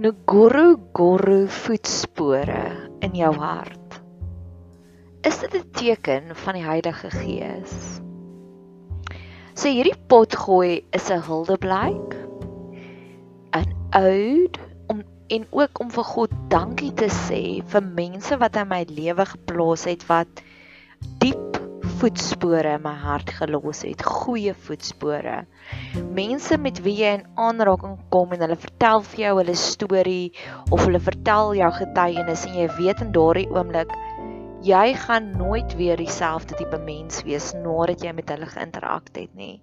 Nguru Guru voetspore in jou hart. Is dit 'n teken van die Heilige Gees? So hierdie potgooi is 'n huldeblyk, 'n ode om en ook om vir God dankie te sê vir mense wat in my lewe geplaas het wat diep voetspore in my hart gelos het, goeie voetspore. Mense met wie jy in aanraking kom en hulle vertel vir jou hulle storie of hulle vertel jou getuienis en jy weet in daardie oomblik jy gaan nooit weer dieselfde tipe mens wees nadat jy met hulle geïnterakteer het nie.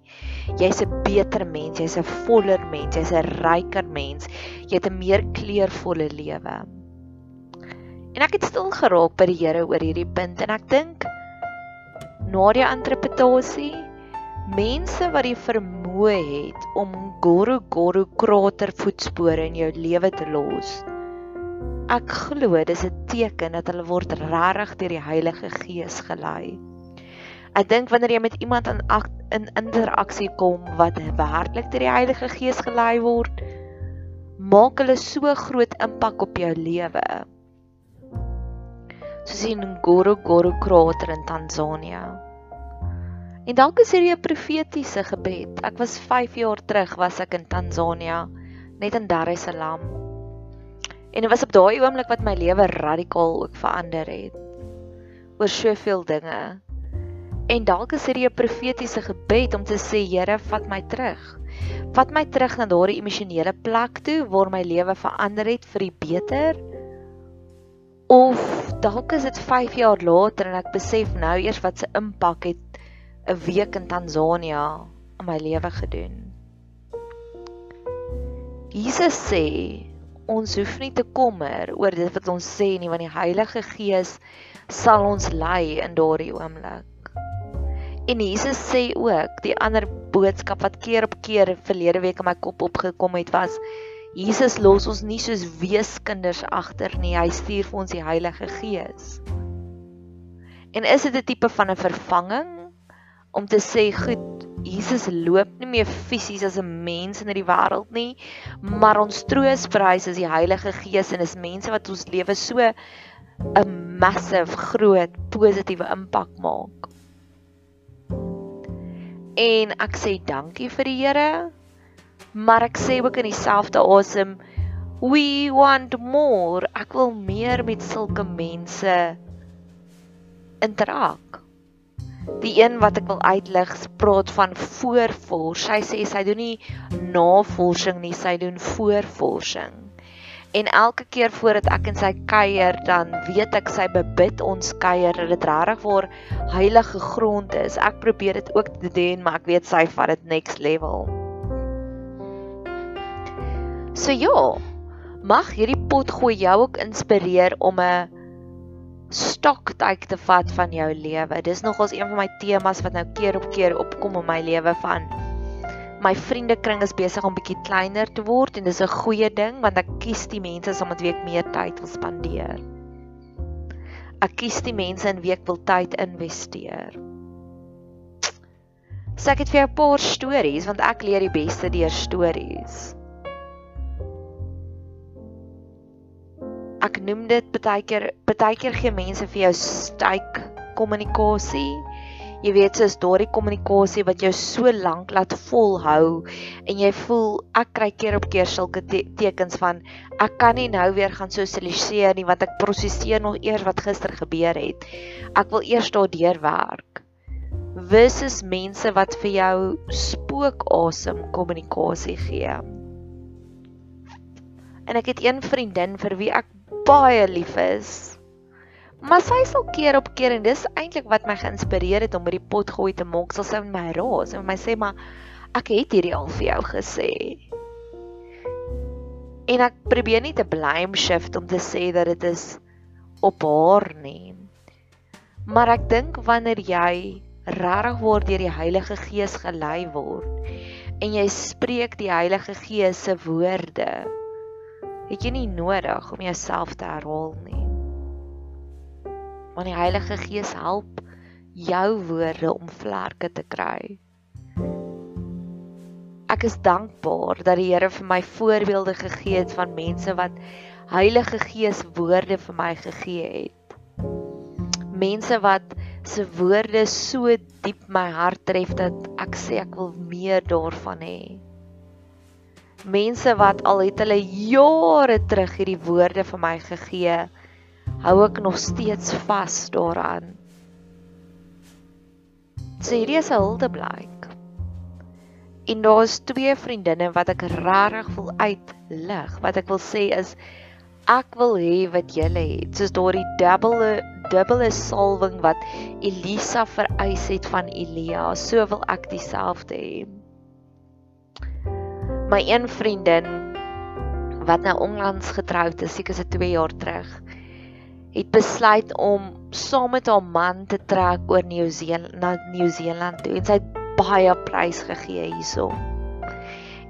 Jy's 'n beter mens, jy's 'n voller mens, jy's 'n ryker mens, jy het 'n meer kleurvolle lewe. En ek het stil geraak by die Here oor hierdie punt en ek dink na die interpretasie mense wat die vermoë het om goro goro krater voetspore in jou lewe te los. Ek glo dis 'n teken dat hulle word regtig deur die Heilige Gees gelei. Ek dink wanneer jy met iemand in in interaksie kom wat werklik deur die Heilige Gees gelei word maak hulle so groot impak op jou lewe soos in Ngorongoro krater in Tansanië. En dalk is hierdie 'n profetiese gebed. Ek was 5 jaar terug was ek in Tansanië, net in Dar es Salaam. En dit was op daai oomblik wat my lewe radikaal ook verander het oor soveel dinge. En dalk is hierdie 'n profetiese gebed om te sê Here, vat my terug. Vat my terug na daardie emosionele plek toe waar my lewe verander het vir die beter Of dalk is dit 5 jaar later en ek besef nou eers wat se impak het 'n week in Tansanië in my lewe gedoen. Jesus sê ons hoef nie te kommer oor dit wat ons sê nie want die Heilige Gees sal ons lei in daardie oomblik. En Jesus sê ook die ander boodskap wat keer op keer verlede week in my kop opgekom het was Jesus los ons nie soos weeskinders agter nie. Hy stuur vir ons die Heilige Gees. En is dit 'n tipe van 'n vervanging om te sê goed, Jesus loop nie meer fisies as 'n mens in hierdie wêreld nie, maar ons troostprys is die Heilige Gees en is mense wat ons lewe so 'n massive groot positiewe impak maak. En ek sê dankie vir die Here maar ek sê ook in dieselfde asem we want more. Ek wil meer met sulke mense interak die een wat ek wil uitlig praat van voorvors sy sê sy doen nie navorsing nie sy doen voorvorsing. En elke keer voordat ek in sy kuier dan weet ek sy bebid ons kuier dat dit regtig waar heilige grond is. Ek probeer dit ook te doen maar ek weet sy vat dit next level So ja, mag hierdie pot gooi jou ook inspireer om 'n stoktyd te vat van jou lewe. Dis nogals een van my temas wat nou keer op keer opkom in my lewe van my vriendekring is besig om bietjie kleiner te word en dis 'n goeie ding want ek kies die mense saam met wie ek meer tyd wil spandeer. Ek kies die mense in wie ek wil tyd investeer. So ek het vir jou 'n paar stories want ek leer die beste deur stories. Ek noem dit baie keer baie keer gee mense vir jou styk kommunikasie Jy weet soos daardie kommunikasie wat jou so lank laat volhou en jy voel ek kry keer op keer sulke te tekens van ek kan nie nou weer gaan sosialiseer nie want ek prosesseer nog eers wat gister gebeur het. Ek wil eers daardeur werk. Versus mense wat vir jou spookasem kommunikasie gee. En ek het een vriendin vir wie ek baie lief is. Maar sy sal keer op keer en dis eintlik wat my geïnspireer het om hierdie pot gooi te maak. Sy sê my raas en my sê maar ek het hierdie al vir jou gesê. En ek probeer nie te blame shift om te sê dat dit is op haar nie. Maar ek dink wanneer jy regtig word deur die Heilige Gees gelei word en jy spreek die Heilige Gees se woorde, het jy nie nodig om jouself te herhaal nie want die Heilige Gees help jou woorde om vlerke te kry. Ek is dankbaar dat die Here vir my voorbeelde gegee het van mense wat Heilige Gees woorde vir my gegee het. Mense wat se woorde so diep my hart tref dat ek sê ek wil meer daarvan hê. Mense wat al het hulle jare terug hierdie woorde vir my gegee hou ek nog steeds vas daaraan. So hierdie is 'n huldeblyk. En daar's twee vriendinne wat ek regtig wil uitlig. Wat ek wil sê is ek wil hê wat julle het, soos daardie dubbele dubbele salwing wat Elisa vereis het van Elia, so wil ek dieselfde hê. My een vriendin wat nou onlangs getroud is, seker se 2 jaar terug, het besluit om saam met haar man te trek oor Nieu-Seeland na Nieu-Seeland toe en sy het baie prys gegee hierso.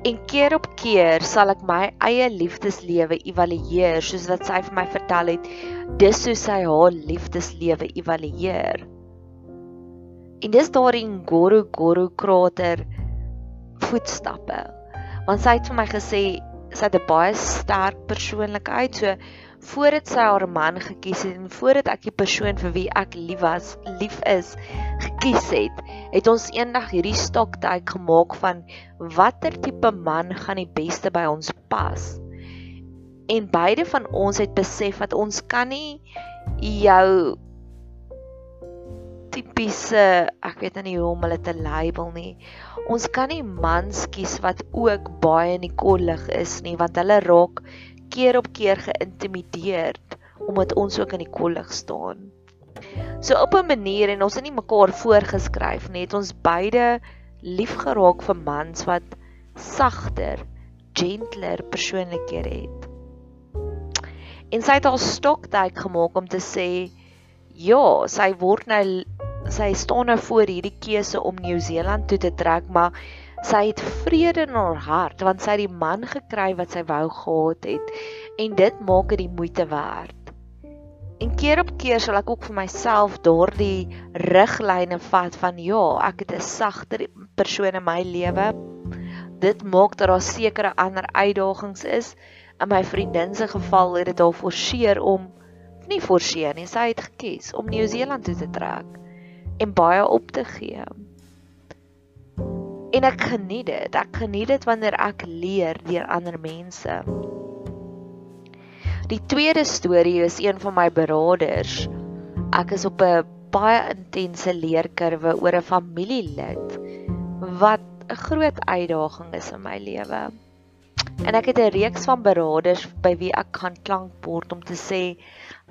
En keer op keer sal ek my eie liefdeslewe evalueer soos wat sy vir my vertel het, dis hoe sy haar liefdeslewe evalueer. En dis daar in Goro Goro krater voetstappe. Want sy het vir my gesê sy het 'n baie sterk persoonlikheid, so voordat sy haar man gekies het en voordat ek die persoon vir wie ek lief was, lief is, gekies het, het ons eendag hierdie stoktyk gemaak van watter tipe man gaan die beste by ons pas. En beide van ons het besef dat ons kan nie jou tipiese, ek weet nou nie hoe om hulle te label nie. Ons kan nie mans kies wat ook baie in die kollig is nie, want hulle raak keer op keer geïntimideerd omdat ons ook in die kollig staan. So op 'n manier en ons het nie mekaar voorgeskryf nie, het ons beide lief geraak vir mans wat sagter, gentler persoonlikhede het. En sy het al stoktyk gemaak om te sê ja, sy word nou sy staan nou voor hierdie keuse om Nieu-Seeland toe te trek, maar Sy het vrede in haar hart want sy het die man gekry wat sy wou gehad het en dit maak dit die moeite werd. En keer op keer sal ek ook vir myself daardie riglyne vat van ja, ek het 'n sagter persoon in my lewe. Dit maak dat daar sekere ander uitdagings is. In my vriendin se geval het dit haar forceer om nie forceer nie, sy het gekies om Nieu-Seeland toe te trek en baie op te gee. En ek geniet dit. Ek geniet dit wanneer ek leer deur ander mense. Die tweede storie is een van my beraders. Ek is op 'n baie intense leerkurwe oor 'n familielid wat 'n groot uitdaging is in my lewe. En ek het 'n reeks van beraders by wie ek kan klankbord om te sê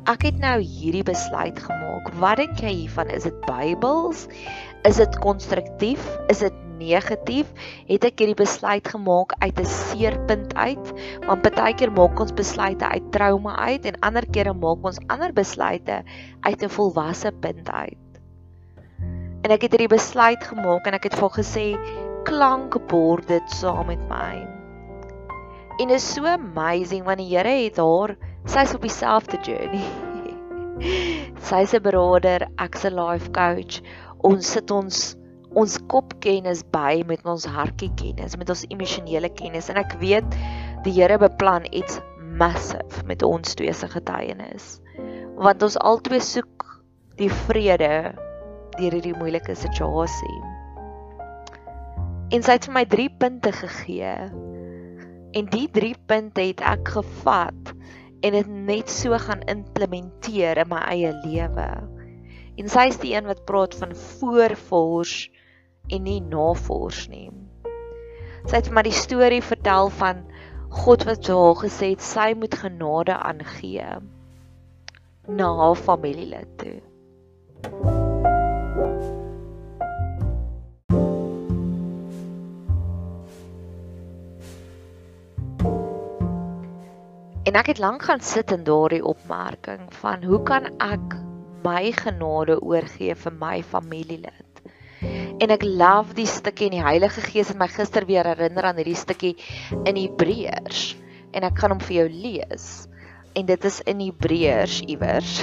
ek het nou hierdie besluit gemaak. Wat dink jy hiervan? Is dit Bybels? Is dit konstruktief? Is dit negatief, het ek hierdie besluit gemaak uit 'n seerpunt uit, want baie keer maak ons besluite uit trauma uit en ander kere maak ons ander besluite uit 'n volwasse punt uit. En ek het hierdie besluit gemaak en ek het vir gesê klank bord dit saam met my. En is so amazing want die Here het haar, sy's op dieselfde journey. sy's 'n broeder, ek's 'n life coach. Ons sit ons ons kopkennis by met ons hartjie kennis, met ons emosionele kennis en ek weet die Here beplan iets massive met ons twee se getuienis. Want ons albei soek die vrede deur hierdie moeilike situasie. En sy het vir my 3 punte gegee. En die 3 punte het ek gevat en dit net so gaan implementeer in my eie lewe. En sy is die een wat praat van voorvors en nie navors nie. Sy het vir my die storie vertel van God wat vir haar gesê het sy moet genade aangee na haar familielid toe. En ek het lank gaan sit in daardie opmerking van hoe kan ek my genade oorgee vir my familielid? En ek love die stukkie in die Heilige Gees het my gister weer herinner aan hierdie stukkie in Hebreërs en ek gaan hom vir jou lees. En dit is in Hebreërs iewers.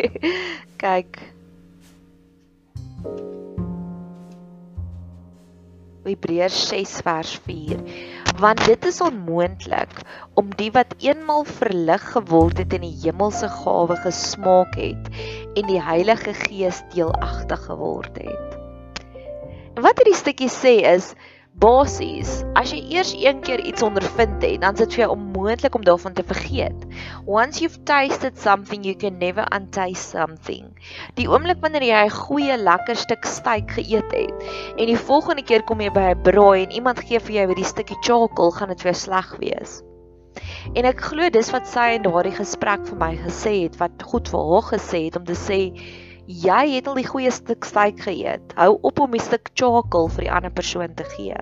Kyk. Hebreërs 6 vers 4. Want dit is onmoontlik om die wat eenmal verlig geword het en die hemelse gawe gesmaak het en die Heilige Gees deelagtig geword het. Wat hierdie stukkie sê is basies, as jy eers een keer iets ondervind het, dan is dit vir jou onmoontlik om daarvan te vergeet. Once you've tasted something, you can never untaste something. Die oomblik wanneer jy 'n goeie lekker stuk steak geëet het en die volgende keer kom jy by 'n braai en iemand gee vir jou hierdie stukkie charcoal, gaan dit vir jou sleg wees. En ek glo dis wat sy in daardie gesprek vir my gesê het, wat goed vir haar gesê het om te sê jy het al die goeie stuk steak geëet. Hou op om die stuk charcoal vir die ander persoon te gee.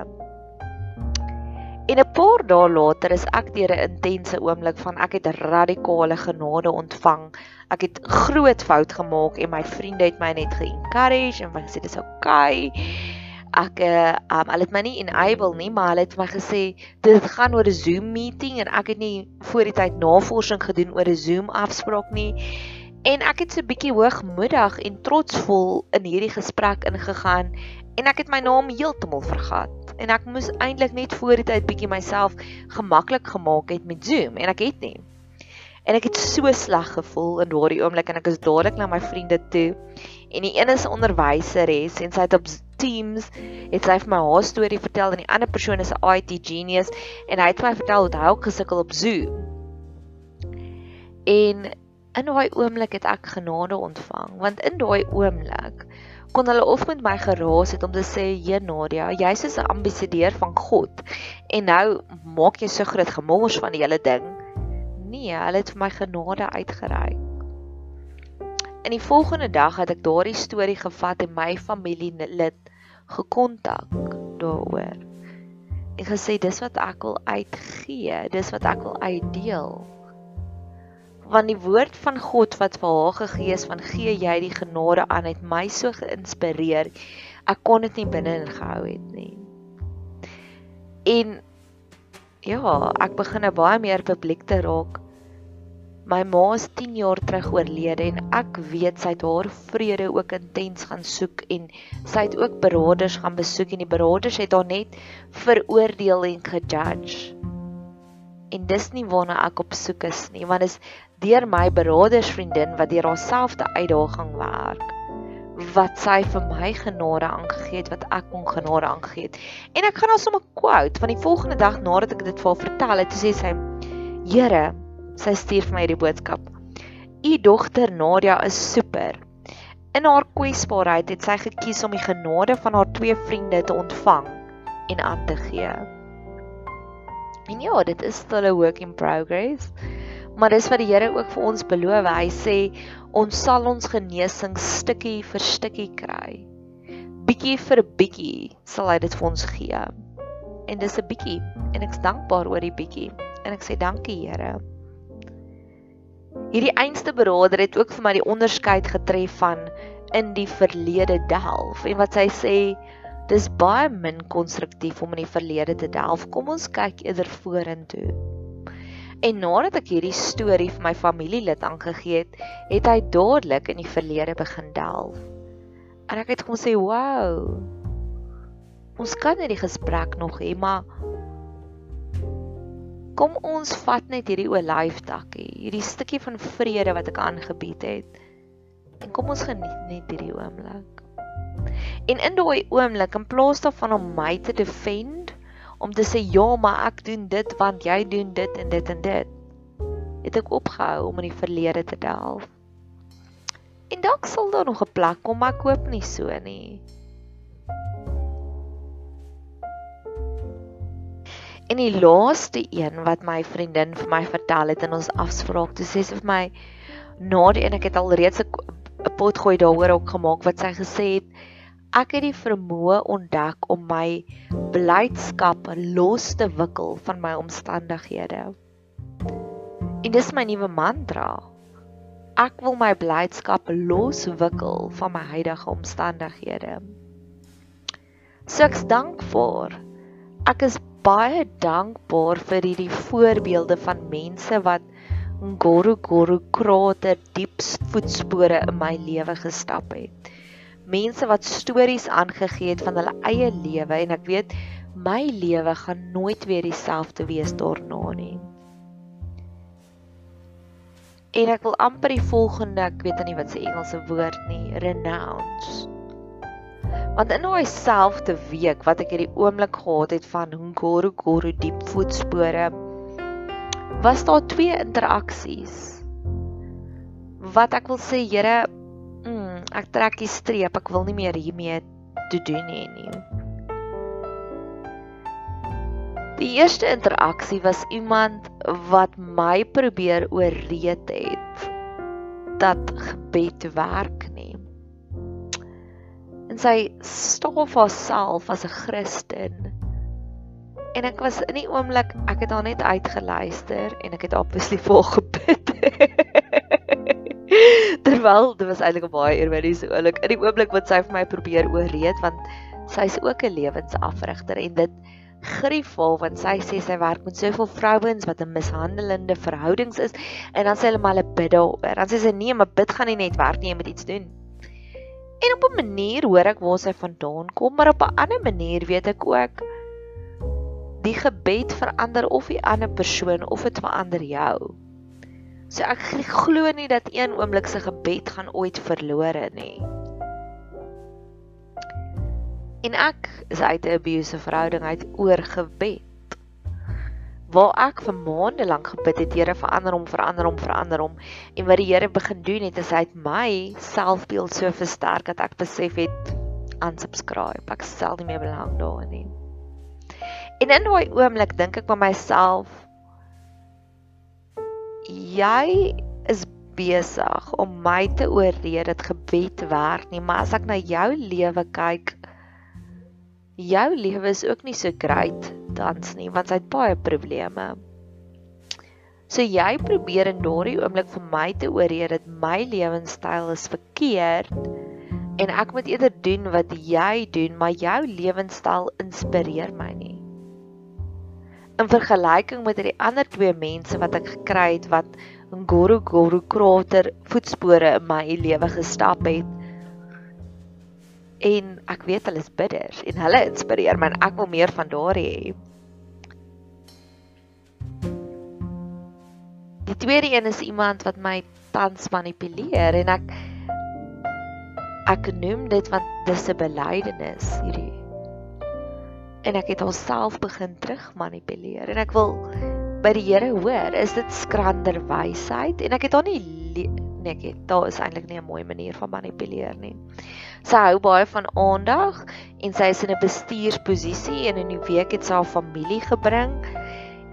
En 'n paar dae later is ek deur 'n intense oomblik van ek het radikale genade ontvang. Ek het groot fout gemaak en my vriende het my net ge-encourage en gesê dis oukei. Ek uh um, hulle het my nie enable nie, maar hulle het my gesê dit gaan oor 'n Zoom meeting en ek het nie voor die tyd navorsing gedoen oor 'n Zoom afspraak nie En ek het so 'n bietjie hoogmoedig en trotsvol in hierdie gesprek ingegaan en ek het my naam heeltemal vergat. En ek moes eintlik net voor die tyd bietjie myself gemaklik gemaak het met Zoom en ek het nie. En ek het so sleg gevoel in daardie oomblik en ek is dadelik na my vriende toe. En die een is 'n onderwyseres en sy het op Teams het sy vir my haar storie vertel en die ander persoon is 'n IT genius en hy het my vertel hoe hy gesukkel op Zoom. En in daai oomblik het ek genade ontvang want in daai oomblik kon hulle of met my geraas het om te sê jy Nadia jy's so 'n ambassadeur van God en nou maak jy so groot gemors van die hele ding. Nee hulle het vir my genade uitgereik. In die volgende dag het ek daardie storie gevat en my familielid gekontak daaroor en gesê dis wat ek wil uitgee dis wat ek wil uitdeel want die woord van God wat vir haar gegee is van gee jy die genade aan het my so geïnspireer. Ek kon dit nie binne ingehou het nie. En ja, ek begin nou baie meer publiek te raak. My ma is 10 jaar terug oorlede en ek weet sy het haar vrede ook intens gaan soek en sy het ook beraders gaan besoek en die beraders het haar net veroordeel en gejudge. En dis nie waarna ek op soek is nie, want is deur my beradersvriendin wat deur haarselfde uitdaging werk wat sy vir my genade aangegee het wat ek kon genade aangegee het. En ek gaan haar sommer quote van die volgende dag nadat ek dit vir haar vertel het, sê sy: "Here, sy stuur vir my hierdie boodskap. U dogter Nadia is super. In haar kwesbaarheid het sy gekies om die genade van haar twee vriende te ontvang en aan te gee." En ja, dit is still a work in progress. Maar dis wat die Here ook vir ons beloof. Hy sê ons sal ons genesing stukkie vir stukkie kry. bietjie vir bietjie sal hy dit vir ons gee. En dis 'n bietjie en ek's dankbaar oor die bietjie en ek sê dankie Here. Hierdie einste beraader het ook vir my die onderskeid getref van in die verlede delf en wat sy sê dis baie min konstruktief om in die verlede te delf. Kom ons kyk eerder vorentoe. En nadat ek hierdie storie vir my familielid aangegee het, het hy dadelik in die verlede begin delf. En ek het hom sê, "Wow. Ons kan hierdie gesprek nog hê, maar kom ons vat net hierdie olyftakkie, hierdie stukkie van vrede wat ek aangebied het." En kom ons geniet net hierdie oomblik. En in daai oomblik in plaas daarvan om my te defend, om te sê ja, maar ek doen dit want jy doen dit en dit en dit, het ek opgehou om in die verlede te delf. En dalk sal daar nog 'n plek kom, maar ek hoop nie so nie. En die laaste een wat my vriendin vir my vertel het in ons afspraak, toe sê sy vir my na die en ek het al reeds 'n 'n potgooi daaroor ook gemaak wat sy gesê het ek het die vermoë ontdek om my blydskap los te wikkel van my omstandighede. En dis my nuwe mantra. Ek wil my blydskap loswikkel van my huidige omstandighede. So ek's dankbaar. Ek is baie dankbaar vir hierdie voorbeelde van mense wat Ngoro Goro krater diep voetspore in my lewe gestap het. Mense wat stories aangegee het van hulle eie lewe en ek weet my lewe gaan nooit weer dieselfde wees daarna nie. En ek wil amper die volgende, ek weet nie wat se Engelse woord nie, renounce. Want in daai selfde week wat ek hierdie oomblik gehad het van Ngoro Goro diep voetspore was daar twee interaksies wat ek wil sê Here ek trek die streep ek wil nie meer hiermee te doen hê nie Die eerste interaksie was iemand wat my probeer ooreed het dat gebed werk nie en sy staan vir haarself as 'n Christen En ek was in die oomblik, ek het haar net uitgeluister en ek het obviously vol gebid. Terwyl dit was eintlik 'n baie ironiese oomblik. In die oomblik wat sy vir my probeer ooreed want sy's ook 'n lewensafrigter en dit grief haar want sy sê sy werk met soveel vrouens wat in mishandelende verhoudings is en dan sê hulle maar hulle bid daaroor. Dan sê sy nee, maar bid gaan nie net werk nie, jy moet iets doen. En op 'n manier hoor ek waar sy vandaan kom, maar op 'n ander manier weet ek ook die gebed verander of die ander persoon of dit verander jou. So ek glo nie dat een oomblik se gebed gaan ooit verlore nie. En ek is uit 'n abusive verhouding uit oor gebed. Waar ek vir maande lank gebid het, Here verander hom, verander hom, verander hom. En wat die Here begin doen het, is hy het my selfbeeld so versterk dat ek besef het unsubscribe. Ek stel nie meer belang daarin nie. En in daai oomblik dink ek by myself jy is besig om my te oorreed dat gebed werk nie, maar as ek na jou lewe kyk, jou lewe is ook nie so great tans nie, want jy het baie probleme. So jy probeer in daardie oomblik vir my te oorreed dat my lewenstyl is verkeerd en ek moet eerder doen wat jy doen, maar jou lewenstyl inspireer my nie in vergelyking met die ander twee mense wat ek gekry het wat Ngoro Goro krater voetspore in my lewe gestap het. En ek weet hulle is bidders en hulle inspireer my en ek wil meer van daardie hê. Die tweede een is iemand wat my tans manipuleer en ek ek noem dit want dis 'n belydenis hierdie en ek het homself begin terug manipuleer en ek wil by die Here hoor is dit skrander wysheid en ek het haar nie nee ek het daar is eintlik nie 'n mooi manier van manipuleer nie. Sy hou baie van aandag en sy is in 'n bestuursposisie en in die week het sy haar familie gebring.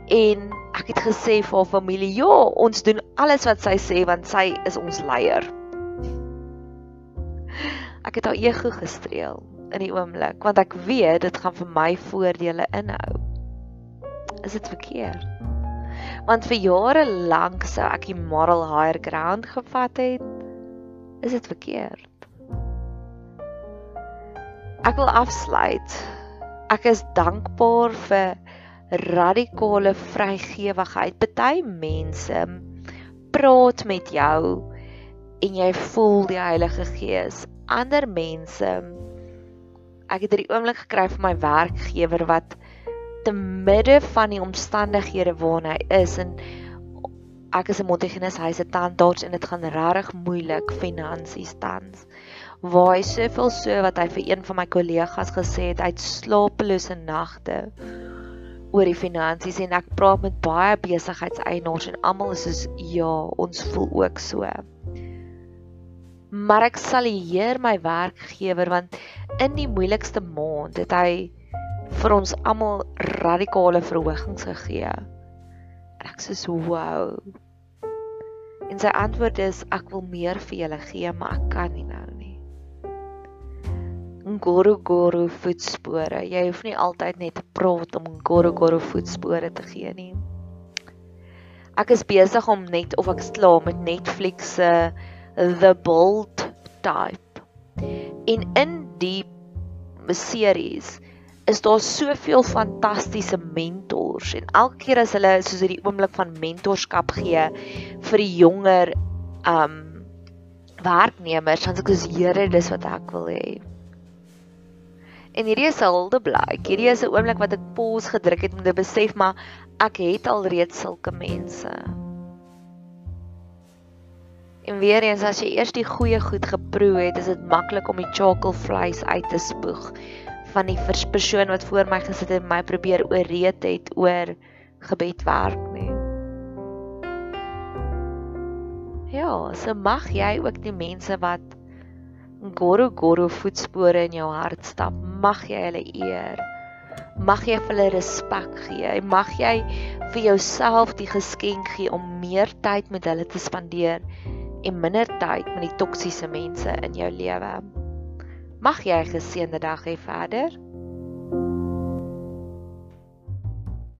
En ek het gesê vir haar familie ja ons doen alles wat sy sê want sy is ons leier. Ek het haar ego gestreel in die oomblik want ek weet dit gaan vir my voordele inhou. Is dit verkeerd? Want vir jare lank sou ek die moral higher ground gevat het. Is dit verkeerd? Ek wil afsluit. Ek is dankbaar vir radikale vrygewigheid. Party mense praat met jou en jy voel die Heilige Gees. Ander mense ek het hierdie oomblik gekry vir my werkgewer wat te midde van die omstandighede waarin hy is en ek is 'n Montigenis hy's 'n tandarts en dit gaan regtig moeilik finansies tans. Waar hy soveel so wat hy vir een van my kollegas gesê het, hy het slapelose nagte oor die finansies en ek praat met baie besigheidseienaars en almal is soos ja, ons voel ook so. Maar ek sal hier my werkgewer want in die moeilikste maand het hy vir ons almal radikale verhogings gegee. Ek sê so wow. En sy antwoord is ek wil meer vir julle gee, maar ek kan nie nou nie. Ngoro goro voetspore. Jy hoef nie altyd net te praat om ngoro goro voetspore te gee nie. Ek is besig om net of ek slaap met Netflix se The Bold Type. En in die series is daar soveel fantastiese mentors en elke keer as hulle soos hierdie oomblik van mentorskap gee vir die jonger um werknemers, dan sê ek dis Here, dis wat ek wil hê. En hierdie is 'n huldeblyk. Hierdie is 'n oomblik wat ek pause gedruk het om te besef maar ek het al reeds sulke mense. En weer eens as jy eers die goeie goed geproe het, is dit maklik om die chakelvleis uit te spoeg van die persoon wat voor my gesit het en my probeer ooreed het oor gebed werk nie. Ja, so mag jy ook die mense wat goro goro voetspore in jou hart stap, mag jy hulle eer. Mag jy hulle respek gee. Mag jy vir jouself die geskenk gee om meer tyd met hulle te spandeer en minder tyd met die toksiese mense in jou lewe. Mag jy 'n geseënde dag hê verder.